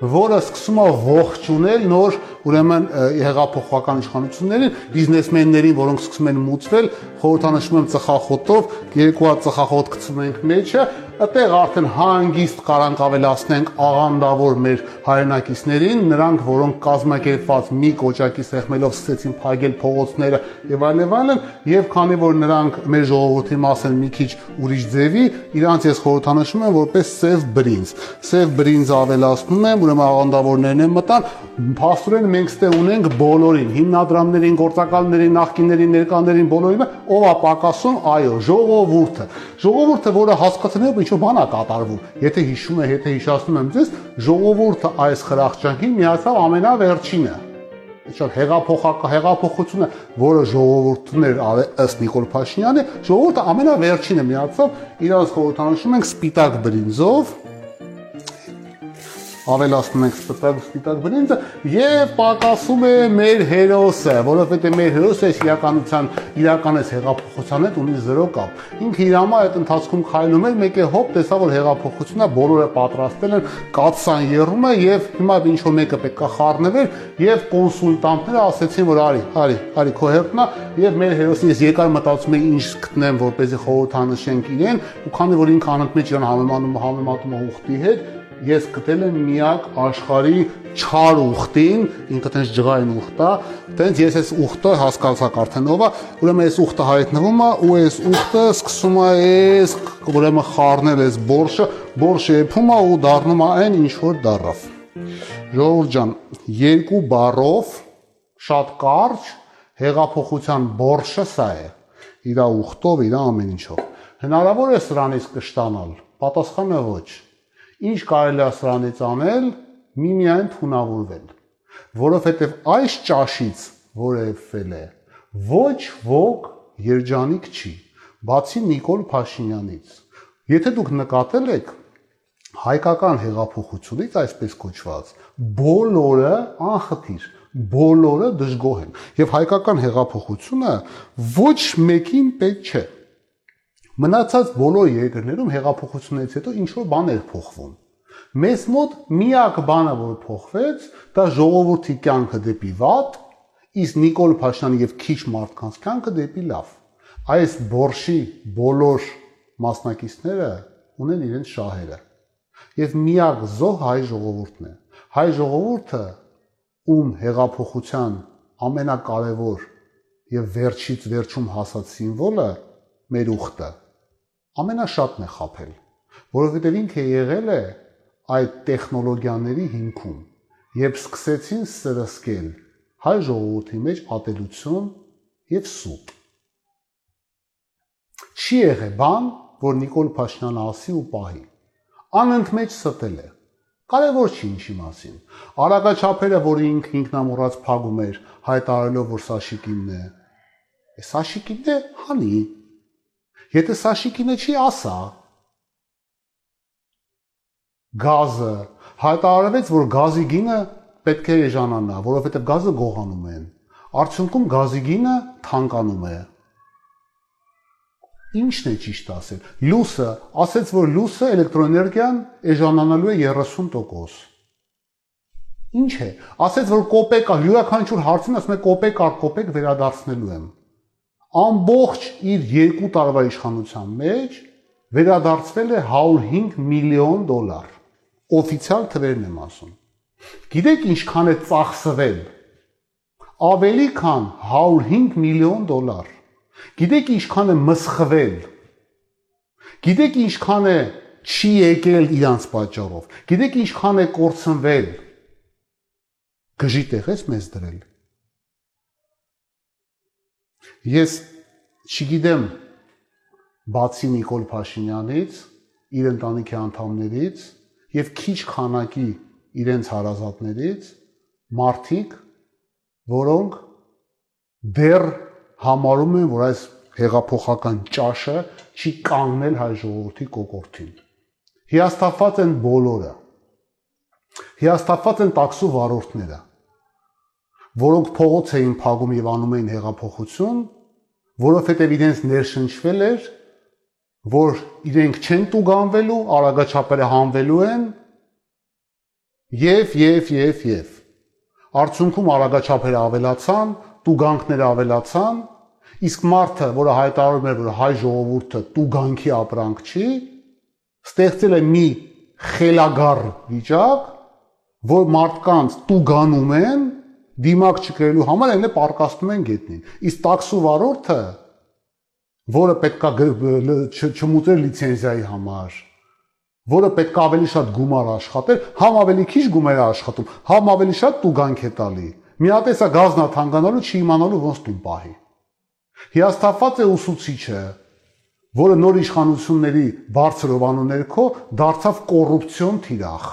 որը սկսում է ողջունել նոր ուրեմն հեղափոխական իշխանություններին, բիզնեսմեններին, որոնք սկսում են մուծվել, խորհրդանշում եմ ծխախոտով, երկու հատ ծխախոտ գցում ենք մեջը, այդտեղ արդեն հանգիստ կարանք ավելացնենք աղանդավոր մեր հայրենակիցներին, նրանք, որոնք կազմակերպված մի կոճակի սեղմելով սկսեցին փակել փողոցները եւ այլն այլն, եւ քանի որ նրանք մեր ժողովրդի մաս են մի քիչ ուրիշ ձևի, իրանց ես խորհրդանշում եմ որպես սև բրինձ։ Սև բրինձ ավելացնում եմ, ուրեմն աղանդավորներն են մտան, փաստորեն մենք ստե ունենք բոլորին, հիմնադրամներին, գործակալներին, նախկիններին, ներկաներին, բոլորին, ով է պակասում, այո, ժողովուրդը։ Ժողովուրդը, որը հասկացնելով ինչ որ բան է կատարվում։ Եթե հիշում եք, եթե հիշացնում եմ ձեզ, ժողովուրդը այս խրախճանքին միացավ ամենավերջինը շատ հեղափոխակա հեղափոխությունը, որը ժողովուրդն էր ըստ Նիկոլ Փաշինյանի, ժողովուրդը ամենավերջինը միացավ, իրանց խորհրդանշում ենք սպիտակ բրինձով, ավելացնում ենք սպիտակ սպիտակ բրինձը եւ պակասում է մեր հերոսը, որովհետեւ մեր հերոսը այս իրականության իրականես հեղափոխության հետ ունի 0 կապ։ Ինքը իր համար այդ ընթացքում քայլում էր, մեկ է հոп տեսա որ հեղափոխությունն է, բոլորը պատրաստել են, կացան երում է եւ հիմա ինչ որ մեկը պետքա խառնվեր եւ կոնսուլտանտները ասեցին որ արի, արի, արի քո հերթն է եւ մեր հերոսին ես եկար մտածում եմ ինչ գտնեմ, որպեսզի խորհրդանշենք իրեն, ու քանի որ ինքը անընդմեջ իրան համեմանում համեմատում է ուխտի հետ, ես գտել եմ միակ աշխարհի չար ուխտին, ինքը տենց ջղային ուխտ է, տենց ես այս ուխտը հասկացակ արդեն ով է, ուրեմն այս ուխտը հայտնվում է ու այս ուխտը սկսում է այս ուրեմն խառնել այս բորշը, բորշը եփում է ու դառնում է այն ինչ որ դառավ։ Ժողովուրդ ջան, երկու բառով շատ կարճ հեղափոխության բորշը սա է։ Իրա ուխտով, իրա ամեն ինչով։ Հնարավոր է սրանից կշտանալ։ Պատասխանը ոչ Ինչ կարելի է սրանից անել, միմիայն թունավորվել, որովհետև այս ճաշից, որը եփվել է, ոչ ոք երջանիկ չի, բացի Նիկոլ Փաշինյանից։ Եթե դուք նկատել եք հայկական հեղափոխությունից այսպես կոչված, բոլորը անխտիր, բոլորը դժգոհ են։ Եվ հայկական հեղափոխությունը ոչ մեկին պետք չէ Մնացած բոլոր երկրներում հեղափոխությունից հետո ինչ որ բաներ փոխվում։ Մեզ մոտ միակ բանը, որ փոխվեց, դա ժողովրդի կյանքը դեպի վատ, իսկ Նիկոլ Փաշինյանի եւ քիչ մարդկանց կյանքը դեպի լավ։ Այս բորշի բոլոր մասնակիցները ունեն իրենց շահերը։ Եվ միակ զոհ հայ ժողովուրդն է։ Հայ ժողովուրդը ում հեղափոխության ամենակարևոր եւ վերջից վերջում հասած սիմվոլը մեր ուխտը ամենաշատն է խափել, որովհետև ինքը եղել է այդ տեխնոլոգիաների հիմքում, երբ սկսեցին սրսկել հայ ժողովրդի մեջ ատելություն եւ սուտ։ Չի եղել բան, որ Նիկոլ Փաշինյանը ասի ու պահի։ Անընդմեջ ստել է։ Կարևոր չի ինչի մասին։ Արագաչափերը, որ ինքը ինքնամոռաց փագում էր, հայտարարելով, որ սա շիկինն է։ Սա շիկինն է, հանի, Եթե սա շիկինը չի, ասա։ Գազը հայտարարվեց, որ գազի գինը պետք է էժանանա, որովհետև գազը գողանում են։ Արդյունքում գազի գինը թանկանում է։ Ինչն է ճիշտ ասել։ Լուսը, ասեց, որ լուսը էլեկտրոէներգիան էժանանալու է 30%։ Ինչ է։ Ասեց, որ կոպեկ, յուրաքանչյուր հարցին ասում է կոպեկ առ կոպեկ վերադարձնելու եմ ամբողջ իր երկու տարվա իշխանության մեջ վերադարձվել է 105 միլիոն դոլար։ Օֆիցիալ թվերն եմ ասում։ Գիտեք ինչքան է ծախսվել։ Ավելի քան 105 միլիոն դոլար։ Գիտեք ինչքան է մսխվել։ Գիտեք ինչքան է չի եկել իրանց պատճառով։ Գիտեք ինչքան է կորցնվել։ Գժի տեղես մեզ դրել Ես չգիտեմ բացի Նիկոլ Փաշինյանից, իր ընտանիքի անդամներից եւ քիչ քանակի իրենց հարազատներից մարդիկ, որոնք դեռ համարում են, որ այս հեղափոխական ճաշը չի կանգնել հայ ժողովրդի կոկորտին։ Հիաստափված են բոլորը։ Հիաստափված են տաքսու վարորդները որոնք փողոց էին փակում եւ անում էին հեղափոխություն, որովհետեւ իրենց ներշնչվել էր, որ իրենք չեն տուգանվելու, արագաչափերը հանվելու են եւ եւ եւ եւ արդյունքում արագաչափերը ավելացան, տուգանքները ավելացան, իսկ մարդը, որը հայտարարում էր, որ հայ ժողովուրդը տուգանքի ապրանք չի, ստեղծել է մի խելագար վիճակ, որ մարդկանց տուգանում են դիմակ չկրելու համար այնը պարկաստում են գետնին։ Իսկ տաքսու վարորդը, որը պետքա չմուծեր լիցենզիայի համար, որը պետք է ավելի շատ գումար աշխատեր, համ ավելի քիչ գումար է աշխատում, համ ավելի շատ տուգանք է տալի։ Մի հատ էսա գազնա թանկանալու չի իմանալու ոնց տուն պահի։ Հիաստափած է ուսուցիչը, որը նոր իշխանությունների բարձր ովանու ներքո դարձավ կոռուպցիոն թիրախ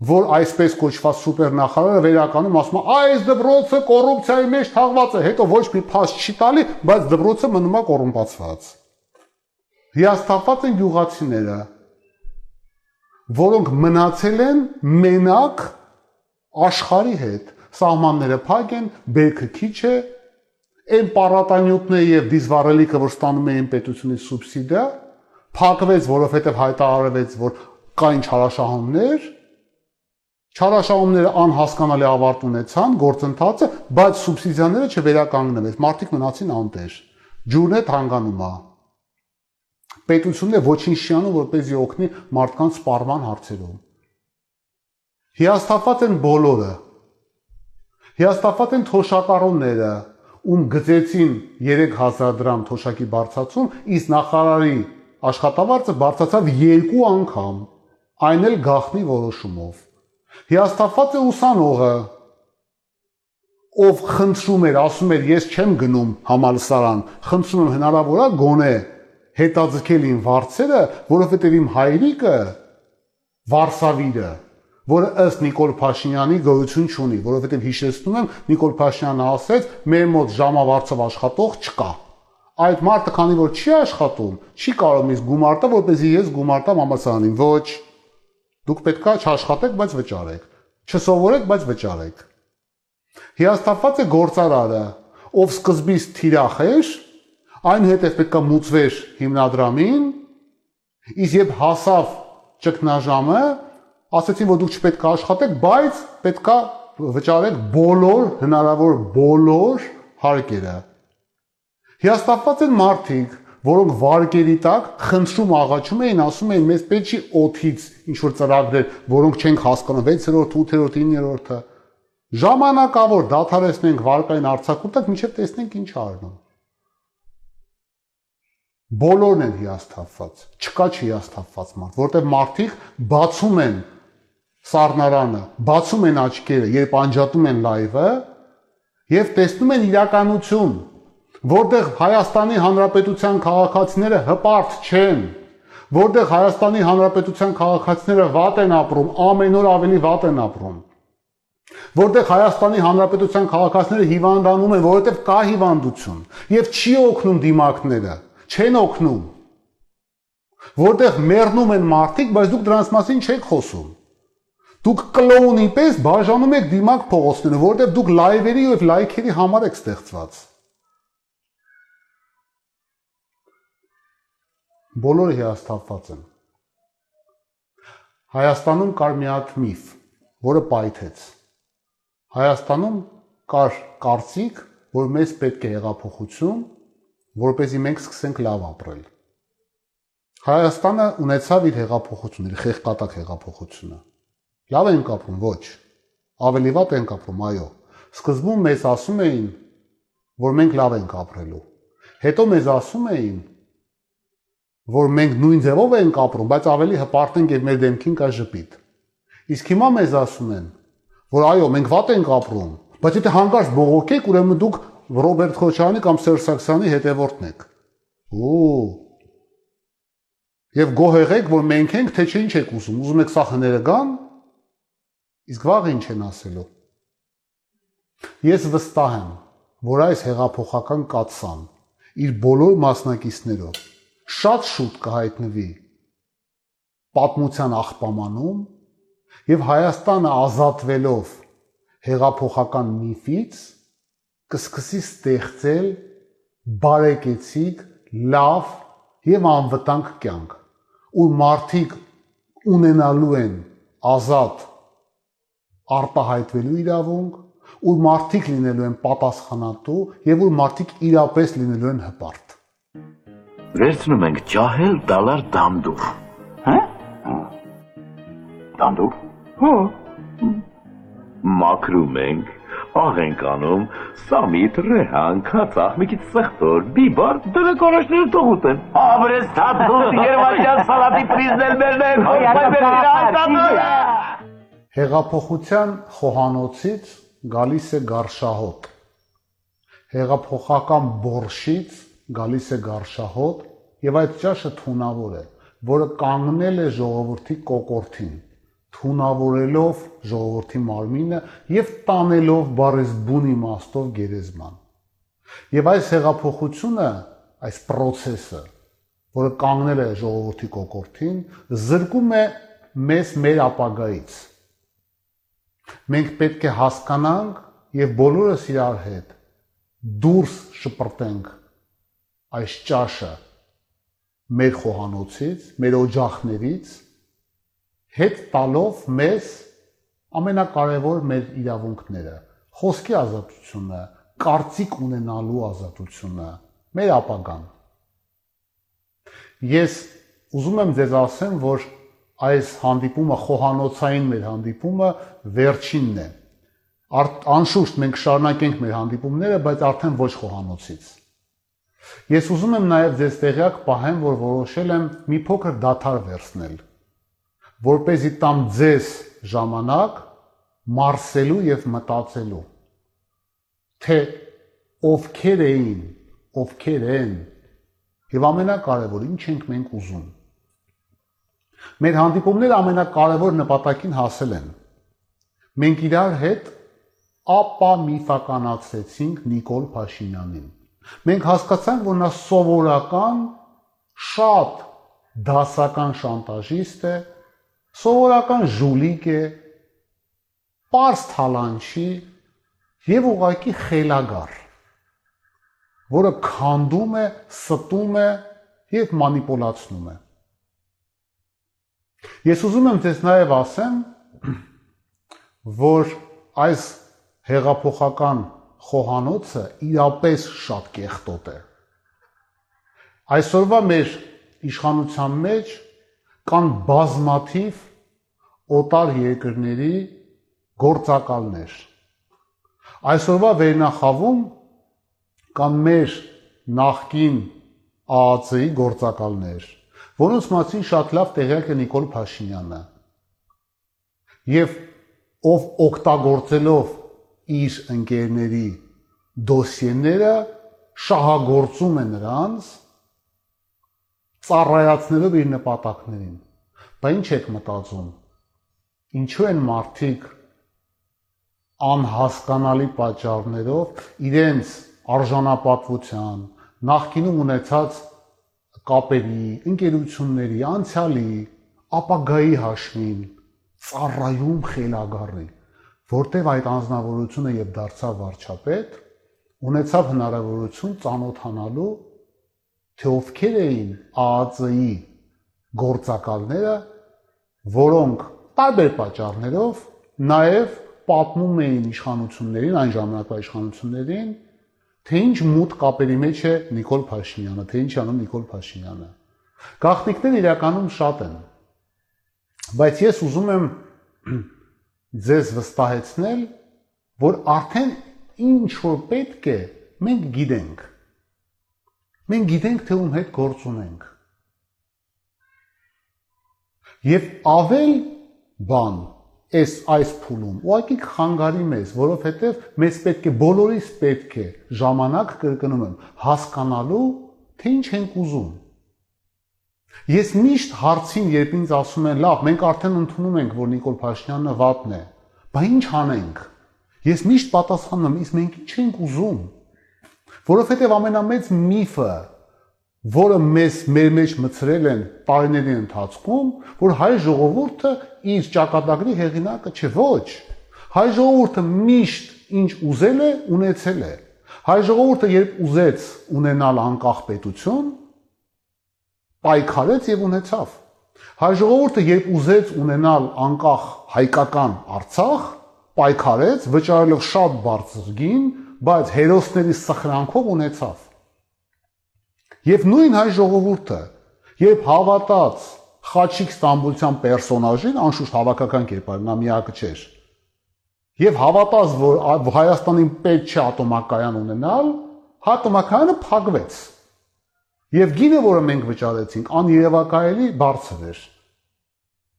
որ այսպես կոչված սուպերնախարարը վերականում ասում է այս դպրոցը կոռուպցիայի մեջ թաղված է, հետո ոչ մի փաստ չի տալի, բայց դպրոցը մնում է կոռումպացված։ Հիաստափված են յուղացիները, որոնք մնացել են մենակ աշխարի հետ, սահմանները փակ են, բերքը քիչ է, այն պարատանյութները եւ դիզվառելիքը, որ ստանում էին պետությունից սուբսիդիա, փակվեց, որովհետեւ հայտարարվեց, որ կային չարաշահումներ, Չարաշահումները անհասկանալի ավարտ ունեցան գործընթացը, բայց սուբսիդիաները չվերականգնվեց։ Մարդիկ մնացին անտեր։ Ջուրն է թանգանում է։ Պետությունն է ոչինչ չի անում, որպեսզի օգնի մարդկանց սպառման հարցերում։ Հիաստափված են բոլորը։ Հիաստափված են թոշակառուները, ում գծեցին 3000 դրամ թոշակի բարձացում, իսկ նախարարի աշխատավարձը բարձացավ 2 անգամ, այն էլ գախնի որոշումով հիաստափված է ուսանողը, ով խնդրում էր, ասում էր, ես չեմ գնում համալսարան, խնդրում եմ հնարավոր է գոնե հետաձգել իմ վարձերը, որովհետև իմ հայրիկը Վարսավիրը, որը ըստ Նիկոլ Փաշինյանի գոյություն չունի, որովհետև հիշեցնում եմ, Նիկոլ Փաշինյանը ասեց, մեր մոտ ժամավարձով աշխատող չկա։ Այդ մարդը քանի որ չի աշխատում, չի կարող ինձ գումար տա, որպեսզի ես գումար տամ համալսարանին։ Ոչ Դուք պետքա չաշխատեք, բայց վճարեք։ Չսովորեք, բայց վճարեք։ Հիաստափված է գործարարը, ով սկզբից թիրախ էր, այնուհետև պետքա մուծվեր հիմնադրամին, իսկ երբ հասավ ճգնաժամը, ասացին, որ դուք չպետք է աշխատեք, բայց պետքա վճարեք բոլոր հնարավոր բոլոր հարկերը։ Հիաստափված են մարդիկ, որոնք վարկերի տակ խնդրում աղաչում էին, ասում էին մեզ պետք չի օթից ինչ որ ծրագրեր, որոնք չենք հասկանում 6-րդ, 8-րդ, 9-րդը։ Ժամանակավոր դադարեցնենք վարկային արցակուրտակ, միջև տեսնենք ինչ արնում։ Բոլորն են հիասթափված։ Չկա չհիասթափված մարդ, որտեղ մարդիկ բացում են սառնարանը, բացում են աչքերը, երբ անջատում են լայվը եւ տեսնում են իրականություն որտեղ Հայաստանի Հանրապետության քաղաքացիները հպարտ չեն, որտեղ Հայաստանի Հանրապետության քաղաքացիները վատ են ապրում, ամեն օր ավելի վատ են ապրում։ Որտեղ Հայաստանի Հանրապետության քաղաքացիները հիվանդանում են, որովհետև կա հիվանդություն եւ չի օգնում դիմակները, չեն օգնում։ Որտեղ մեռնում են մարդիկ, բայց դուք դրանց մասին չեք խոսում։ Դուք կլոունի պես բաժանում եք դիմակ փողոցները, որտեղ դուք լայվերի եւ լայքերի համար եք ստեղծված։ բոլորը հիասթափված են։ Հայաստանում կար մի հատ միֆ, որը պայթեց։ Հայաստանում կար կարծիք, որ մեզ պետք է հեղափոխություն, որպեսզի մենք սկսենք լավ ապրել։ Հայաստանը ունեցավ իր հեղափոխությունը, իր խեղկատակ հեղափոխությունը։ Լավ ենք ապրում, ոչ։ Ավելի վատ ենք ապրում, այո։ Սկզբում մեզ ասում էին, որ մենք լավ ենք ապրելու։ Հետո մեզ ասում էին, որ մենք նույն ձևով ենք ապրում, բայց ավելի հպարտ ենք եւ մեր դեմքին կա ժպիտ։ Իսկ հիմա մեզ ասում են, որ այո, մենք վատ ենք ապրում, բայց եթե հանկարծ բողոքեք, ուրեմն դուք Ռոբերտ Խոչյանի կամ Սերժ Սարգսյանի հետևորդն եք։ Օ Եվ գոհեղեք, որ մենք ենք, թե չէ ինչ եք ուզում։ Ուզում եք սա հները գան։ Իսկ վաղը ինչ են ասելու։ Ես վստահ եմ, որ այս հեղափոխական կացան իր բոլոր մասնակիցներով շատ շուտ կհայտնվի պատմության աղբամանում եւ Հայաստանը ազատվելով հեղափոխական միֆից կսկսի ստեղծել բարեկեցիկ, լավ եւ անվտանգ կյանք, ուր մարդիկ ունենալու են ազատ արտահայտվելու իրավունք, ուր մարդիկ լինելու են պատասխանատու եւ ուր մարդիկ իրապես լինելու են հպարտ։ վերցնում ենք ջահել դալար դանդուր։ Հա? Դանդուր։ Հա։ Մաքրում ենք, աղ ենք անում, սամիտ, ռեհան, կացախ, մի քիչ սխտոր, բիբար, դրանք առաջները թողուտ են։ Աբրես թափուտ երվացյան սալատի պրիզնել մերներ, Հեղափոխության խոհանոցից գալիս է գարշահոտ։ Հեղափոխական բորշից գալիս է գարշահոտ եւ այդ ճաշը թունավոր է, որը կանգնել է ժողովրդի կոկորտին, թունավորելով ժողովրդի մարմինը եւ տանելով բարեսբուն իմաստով գերեզման։ Եվ այս հեղափոխությունը, այս process-ը, որը կանգնել է ժողովրդի կոկորտին, զրկում է մեզ մեր ապագայից։ Մենք պետք է հասկանանք եւ բոլորս իրար հետ դուրս շպրտենք այս ճաշը մեր խոհանոցից, մեր օջախներից, հետ տալով մեզ ամենակարևոր մեր իրավունքները՝ խոսքի ազատությունը, կարծիք ունենալու ազատությունը, մեր ապագան։ Ես ուզում եմ ձեզ ասեմ, որ այս հանդիպումը խոհանոցային մեր հանդիպումը վերջինն է։ Անշուշտ մենք շարունակենք մեր հանդիպումները, բայց արդեն ոչ խոհանոցից։ Ես ուզում եմ նաև ձեզ տեղյակ պահեմ, որ որոշել եմ մի փոքր դաթար վերցնել, որ เป զի տամ ձեզ ժամանակ մարսելու եւ մտածելու թե ովքեր էին, ովքեր են եւ ամենակարևոր ինչ ենք մենք ուզում։ Մեր հանդիպումները ամենակարևոր նպատակին հասել են։ Մենք իրար հետ ապա միֆականացրեցինք Նիկոլ Փաշինյանին Մենք հասկացանք, որ նա սովորական շատ դասական շանտաժիստ է, սովորական ժուլիկ է, པարս թալանչի եւ ուղակի խելագար, որը քանդում է, ստում է եւ մանիպուլացնում է։ Ես ուզում եմ ձեզ նաեւ ասեմ, որ այս հեղափոխական խոհանոցը իրապես շատ կեղտոտ է։ Այսօրվա մեր իշխանության մեջ կան բազմաթիվ օտար երկրների գործակալներ։ Այսօրվա վերնախավում կան մեր նախկին ԱԱՑ-ի գործակալներ, որոնց մասին շատ լավ տեղյակ է Նիկոլ Փաշինյանը։ Եվ ով օգտագործելով իր ընկերների դոսիեները շահագործում է նրանց ծառայացնելով իր նպատակներին։ Բա ինչ եք մտածում։ Ինչու են մարդիկ անհասկանալի պատճառներով իրենց արժանապատվության, նախկինում ունեցած կապերի, ընկերությունների, անցյալի, ապագայի հաշվին ծառայում խելագարի որտեվ այդ անznավորությունը եւ դարձավ վարչապետ, ունեցավ հնարավորություն ծանոթանալու թե ովքեր էին ԱԱԾ-ի գործակալները, որոնք տարբեր պատճառներով նաև պատմում էին իշխանություններին, այն ժամանակվա իշխանություններին, թե ինչ մութ կապերի մեջ է Նիկոլ Փաշինյանը, թե ինչ անում Նիկոլ Փաշինյանը։ Գաղտնիքները իրականում շատ են։ Բայց ես ուզում եմ ձեզ վստահեցնել, որ արդեն ինչ որ պետք է, մենք գիտենք։ Մենք գիտենք, թե ում հետ գործ ունենք։ Եվ ավել բան այս այս փուլում ուղղակի խանգարի մեզ, որովհետև մեզ պետք է բոլորիս պետք է ժամանակ կրկնում եմ հասկանալու, թե ինչ ենք ուզում Ես միշտ հարցին, երբ ինձ ասում են, լավ, մենք արդեն ընդունում ենք, որ Նիկոլ Փաշինյանը վատն է, բա ինչ անենք։ Ես միշտ պատասխանում եմ, իսկ մենք ինչ ենք ուզում։ Որովհետև ամենամեծ միֆը, որը մեզ մեր մեջ մցրել են տարիների ընթացքում, որ հայ ժողովուրդը իր ճակատագրի հեղինակը չէ, ոչ։ Հայ ժողովուրդը միշտ ինչ ուզել է, ունեցել է։ Հայ ժողովուրդը երբ ուզեց ունենալ անկախ պետություն, պայքարեց եւ ունեցավ։ Հայ ժողովուրդը երբ ուզեց ունենալ անկախ հայկական Արցախ, պայքարեց, վճարելով շատ բարձր գին, բայց հերոսների սխրանքով ունեցավ։ Եվ նույն հայ ժողովուրդը, երբ հավատաց Խաչիկ Ստամբուլցյան պերսոնաժին, անշուշտ հավաքական կերպար, նա միակը չէր։ Եվ հավատաց, որ Հայաստանին պետք չէ ատոմակայան ունենալ, ատոմակայանը փակվեց։ Եվ գինը, որը մենք վճարեցինք, աներևակայելի բարձր էր։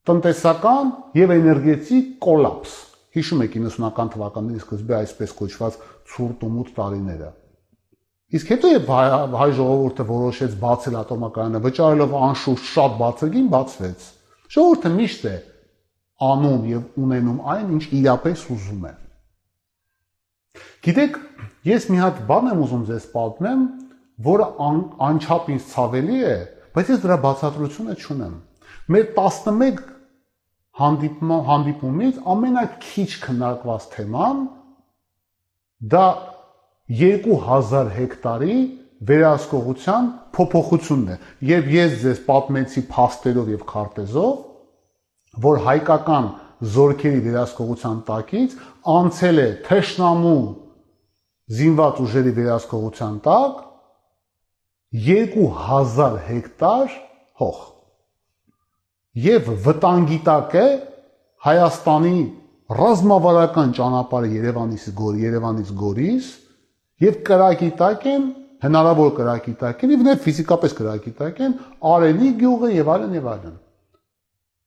Տնտեսական եւ էներգետիկ կոլապս։ Հիշում եք 90-ական թվականների սկզբի այսպես կոչված ցուրտ ու մութ տարիները։ Իսկ հետո երբ հայ, ժողովուրդը որոշեց բացել ատոմակայանը, վճարելով անշուշտ շատ բարձր գին, բացվեց։ Ժողովուրդը միշտ է անում եւ ունենում այն, ինչ իրապես ուզում է։ Գիտեք, ես մի հատ բան եմ ուզում ձեզ պատմեմ, որը ան, անչափ ինձ ցավելի է, բայց ես դրա բացատրությունը չունեմ։ Մեր 11 հանդիպման հանդիպումից ամենակիչ քննարկված թեման դա 2000 հեկտարի վերահսկողության փոփոխությունն է։ Եվ ես ձեզ պատմեցի փաստերով եւ քարտեզով, որ հայկական զորքերի վերահսկողության տակից անցել է թշնամու զինված ուժերի վերահսկողության տակ 2000 հեկտար հող եւ վտանգի տակ է Հայաստանի ռազմավարական ճանապարհը Երևանից գոր Երևանից գորիս եւ կրակի տակ են հնարավոր կրակի տակ են եւ ներ ֆիզիկապես կրակի տակ են Արենի գյուղը եւ այլն եւ այլն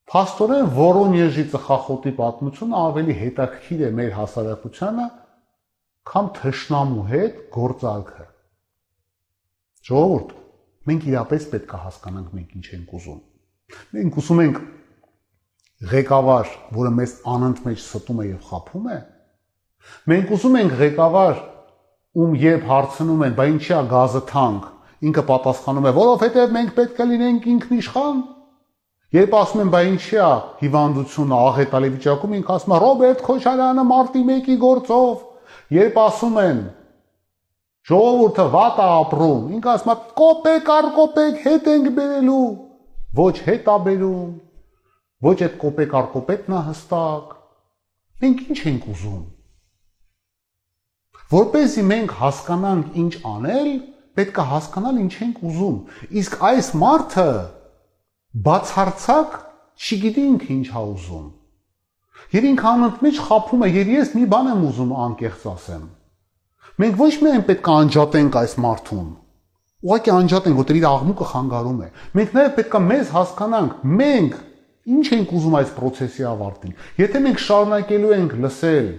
Փաստորեն Վորոնեժի ծխախոտի պատմությունը ավելի հետաքրքիր է մեր հասարակությանը, քան թշնամու հետ գործարքը։ Ժողովուրդ, մենք իրապես պետք է հասկանանք մենք ինչ ենք ուզում։ Մենք ուզում ենք ղեկավար, որը մեզ անընդմեջ ստում է եւ խափում է։ Մենք ուզում ենք ղեկավար, ում երբ հարցնում են, բա ինչի է գազը թանկ, ինքը պատասխանում է, որովհետեւ մենք պետք է լինենք ինքնիշխան Երբ ասում են, բա ինչի է հիվանդությունը աղետալի վիճակում, ինքը ասում է Ռոբերտ Քոչարյանը մարտի 1-ի գործով։ Երբ ասում են ժողովուրդը վատ է ապրում, ինքը ասում է կոպեկ առ կոպեկ հետ ենք բերելու։ Ոչ հետ է բերում։ Ոչ այդ կոպեկ առ կոպեկն է հստակ։ Մենք ինչ ենք ուզում։ Որպեսզի մենք հասկանանք ինչ անել, պետք է հասկանալ ինչ ենք ուզում։ Իսկ այս մարդը բացարձակ չգիտի ինքը ինչ ա ուզում։ Եվ ինքը անընդմեջ խափում է, եւ ես մի բան եմ ուզում անկեղծ ասեմ։ Մենք ոչ միայն պետք է անջատենք այս մարդուն, ուղղակի անջատենք, որտեղ իր աղմուկը խանգարում է։ Մենք նաև պետք է մեզ հասկանանք, մենք ինչ ենք ուզում այս process-ի ավարտին։ Եթե մենք շարունակելու ենք լսել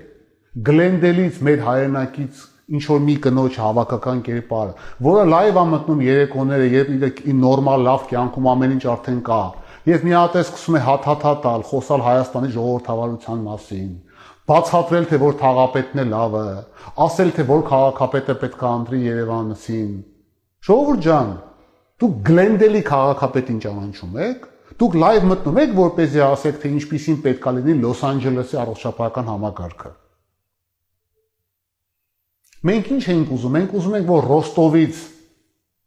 Գլենդելից մեր հայրենակից ինչ որ մի կնոջ հավաքական կերպար, որը լայվ է մտնում երեկոները, երբ իր նորմալ լավ կյանքում ամեն ինչ արդեն կա, եւ մի հատ է սկսում է հաթաթա տալ, խոսալ Հայաստանի ժողովրդավարության մասին, բացատրել թե որ թաղապետն է լավը, ասել թե որ քաղաքապետը պետք է անդրի Երևանցին։ Ժողովուրդ ջան, դուք Գլենդելի քաղաքապետին ճանաչում եք, դուք լայվ մտնում եք, որպեսզի ասեք, թե ինչպեսին պետք է լինի Լոս Անջելեսի առողջապահական համակարգը։ Մենք ինչ ենք ուզում։ Մենք ուզում ենք, որ Ռոստովից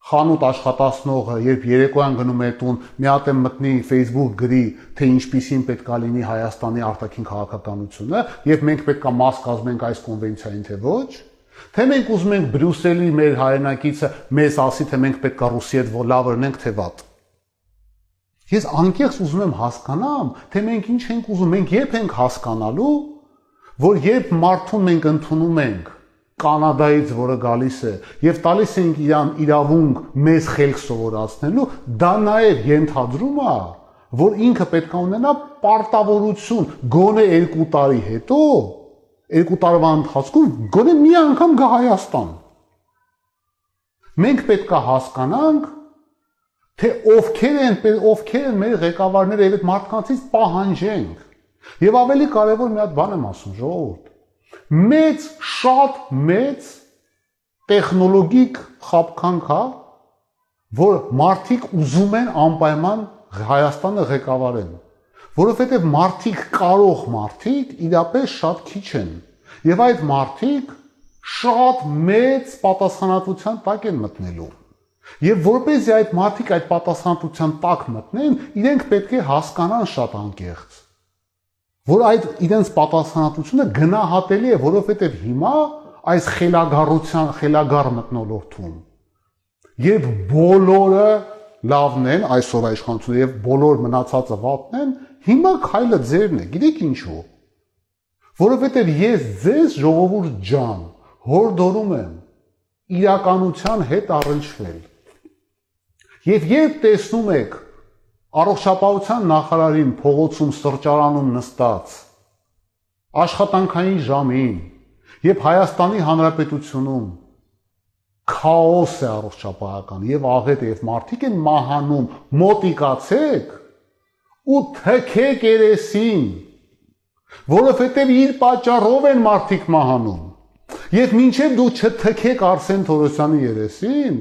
խանութ աշխատացնողը, երբ երեկոյան գնում է տուն, մի հատ է մտնի Facebook գրի, թե ինչպիսին պետք է լինի Հայաստանի արտաքին քաղաքականությունը, եւ մենք պետք է մաս կազմենք այս կոնվենցիային, թե ոչ։ Թե մենք ուզում ենք Բրյուսելի մեր հայրենակիցը մեզ ասի, թե մենք պետք է Ռուսի հետ լավ լինենք, թե վատ։ Ես անկեղծ ուզում եմ հասկանամ, թե մենք ինչ ենք ուզում, մենք երբ ենք հասկանալու, որ երբ մարդուն մենք ընդունում ենք Կանադայից, որը գալիս է, եւ տալիս ենք իրան իրավունք մեզ խելք սովորացնելու, դա նաեւ ենթադրում է, որ ինքը պետք է ունենա պարտավորություն գոնե 2 տարի հետո, 2 տարվա ընթացքում գոնե մի անգամ գա Հայաստան։ Մենք պետք է հասկանանք, թե ովքեր են, ովքեր են մեր ղեկավարները եւ այդ մարդկանցից պահանջենք։ Եվ ավելի կարևոր մի հատ բան եմ ասում, ժողովուրդ մեծ, շատ մեծ տեխնոլոգիկ խապկանք հա, որ մարդիկ ուզում են անպայման Հայաստանը ղեկավարեն, որովհետև մարդիկ կարող մարդիկ իրապես շատ քիչ են։ Եվ այդ մարդիկ շատ մեծ պատասխանատվության տակ են մտնելու։ Եվ որպեսզի այդ մարդիկ այդ պատասխանատվության տակ մտնեն, իրենք պետք է հասկանան շատ անկեղծ որ այդ իրենց պատասխանատվությունը գնահատելի է, որովհետև հիմա այս խելագարության խելագար մտնոլորտում Երբ բոլորը լավն են այսօր իշխանությունը եւ բոլոր մնացածը վատն են, հիմա քայլը ձերն է։ Գիտեք ինչու։ Որովհետեւ ես ձեզ ժողովուրդ ջան հորդորում եմ իրականության հետ առնչվել։ Եվ երբ տեսնում եք առողջապահության նախարարին փողոցում սրճարանում նստած աշխատանքային ժամին, երբ Հայաստանի Հանրապետությունում քաոս է առողջապահական եւ աղետ եւ մարդիկ են մահանում, մոտիկացեք ու թքեք երեսին, որովհետեւ իր պատճառով են մարդիկ մահանում։ Եվ մինչև դու չթքեք Արսեն Թորոսյանի երեսին,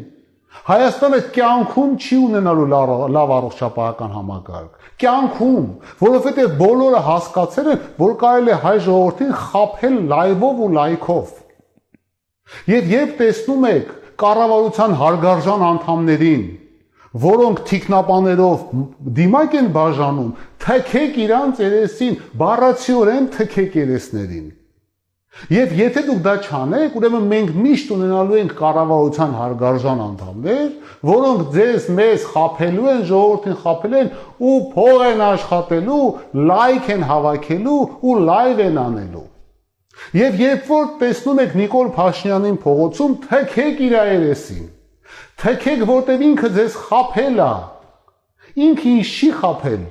Հայաստանը կյանքում չի ունենալու լավ առողջապահական համակարգ։ Կյանքում, որովհետև բոլորը հասկացել են, որ կարելի է հայ ժողովրդին խափել լայվով ու լայքով։ Եվ երբ տեսնում եք կառավարության հարգարժան անդամներին, որոնք թիկնապաներով դիմակ են բաժանում, թքեք իրանց երեսին, բառացիորեն թքեք երեսներին։ Եվ եթե դուք դա չանեք, ուրեմն մենք միշտ ունենալու ենք կառավարության հարգարժան անդամներ, որոնք ձեզ մեզ խափելու են, ժողովրդին խափելու են ու փող են աշխատելու, լայք են հավաքելու ու լայվ են անելու։ Եվ երբ որ տեսնում եք Նիկոլ Փաշինյանին փողոցում, թքեք իր երեսին։ Թքեք, որտեղ ինքը ձեզ խափել է։ Ինքը ինչ չի խափել։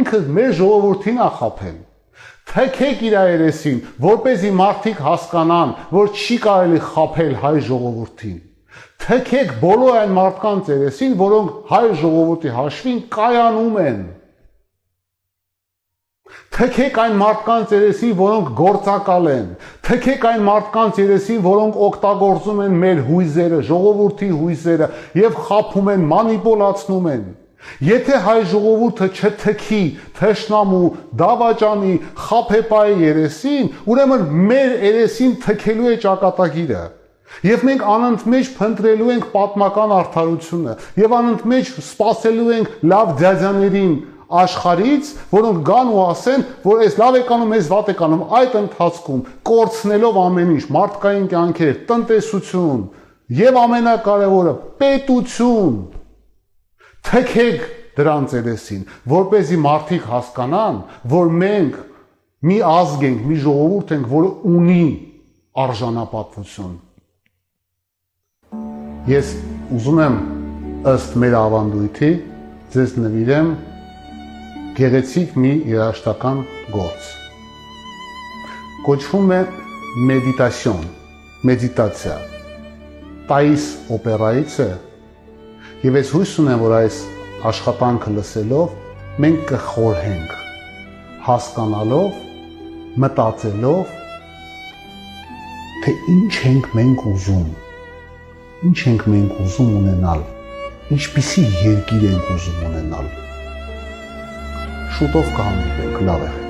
Ինքը մեր ժողովրդին է խափել թեքեք իր երեսին, որ เป զի մարդիկ հասկանան, որ չի կարելի խափել հայ ժողովրդին։ Թեքեք բոլոր այն մարդկանց երեսին, որոնք հայ ժողովրդի հաշվին կայանում են։ Թեքեք այն մարդկանց երեսին, որոնք գործակալ են։ Թեքեք այն մարդկանց երեսին, որոնք օգտագործում են մեր հույզերը, ժողովրդի հույզերը եւ խափում են, մանիպուլացնում են։ Եթե հայ ժողովուրդը չթքի թշնամու դավաճանի խափեպայի երեսին, ուրեմն մեր երեսին թքելու է ճակատագիրը։ Եվ մենք անընդմեջ փնտրելու ենք պատմական արդարությունը եւ անընդմեջ սпасելու ենք լավ դյաձաներին աշխարից, որոնք գան ու ասեն, որ այս լավ է կանում, այս վատ է կանում, այդ ընթացքում կորցնելով ամեն ինչ, մարդկային կյանքեր, տնտեսություն եւ ամենակարևորը՝ պետություն, թքեք դրանց երեսին, որ เป զի մարդիկ հասկանան, որ մենք մի ազգ ենք, մի ժողովուրդ ենք, որը ունի արժանապատվություն։ Ես ուզում եմ ըստ մեր ավանդույթի ձեզ նվիրեմ գեղեցիկ մի երաշտական գործ։ Կոչվում է մեդիտասիոն, մեդիտացիա։ Տայիս օպերայից է Եվ ես հույս ունեմ, որ այս աշխատանքը լսելով մենք կխորհենք, հասկանալով, մտածելով, թե ինչ ենք մենք ուզում, ինչ ենք մենք ուզում ունենալ, ինչպիսի երկիր ենք ուզում ունենալ։ Շուտով կհանդիպենք, լավ է։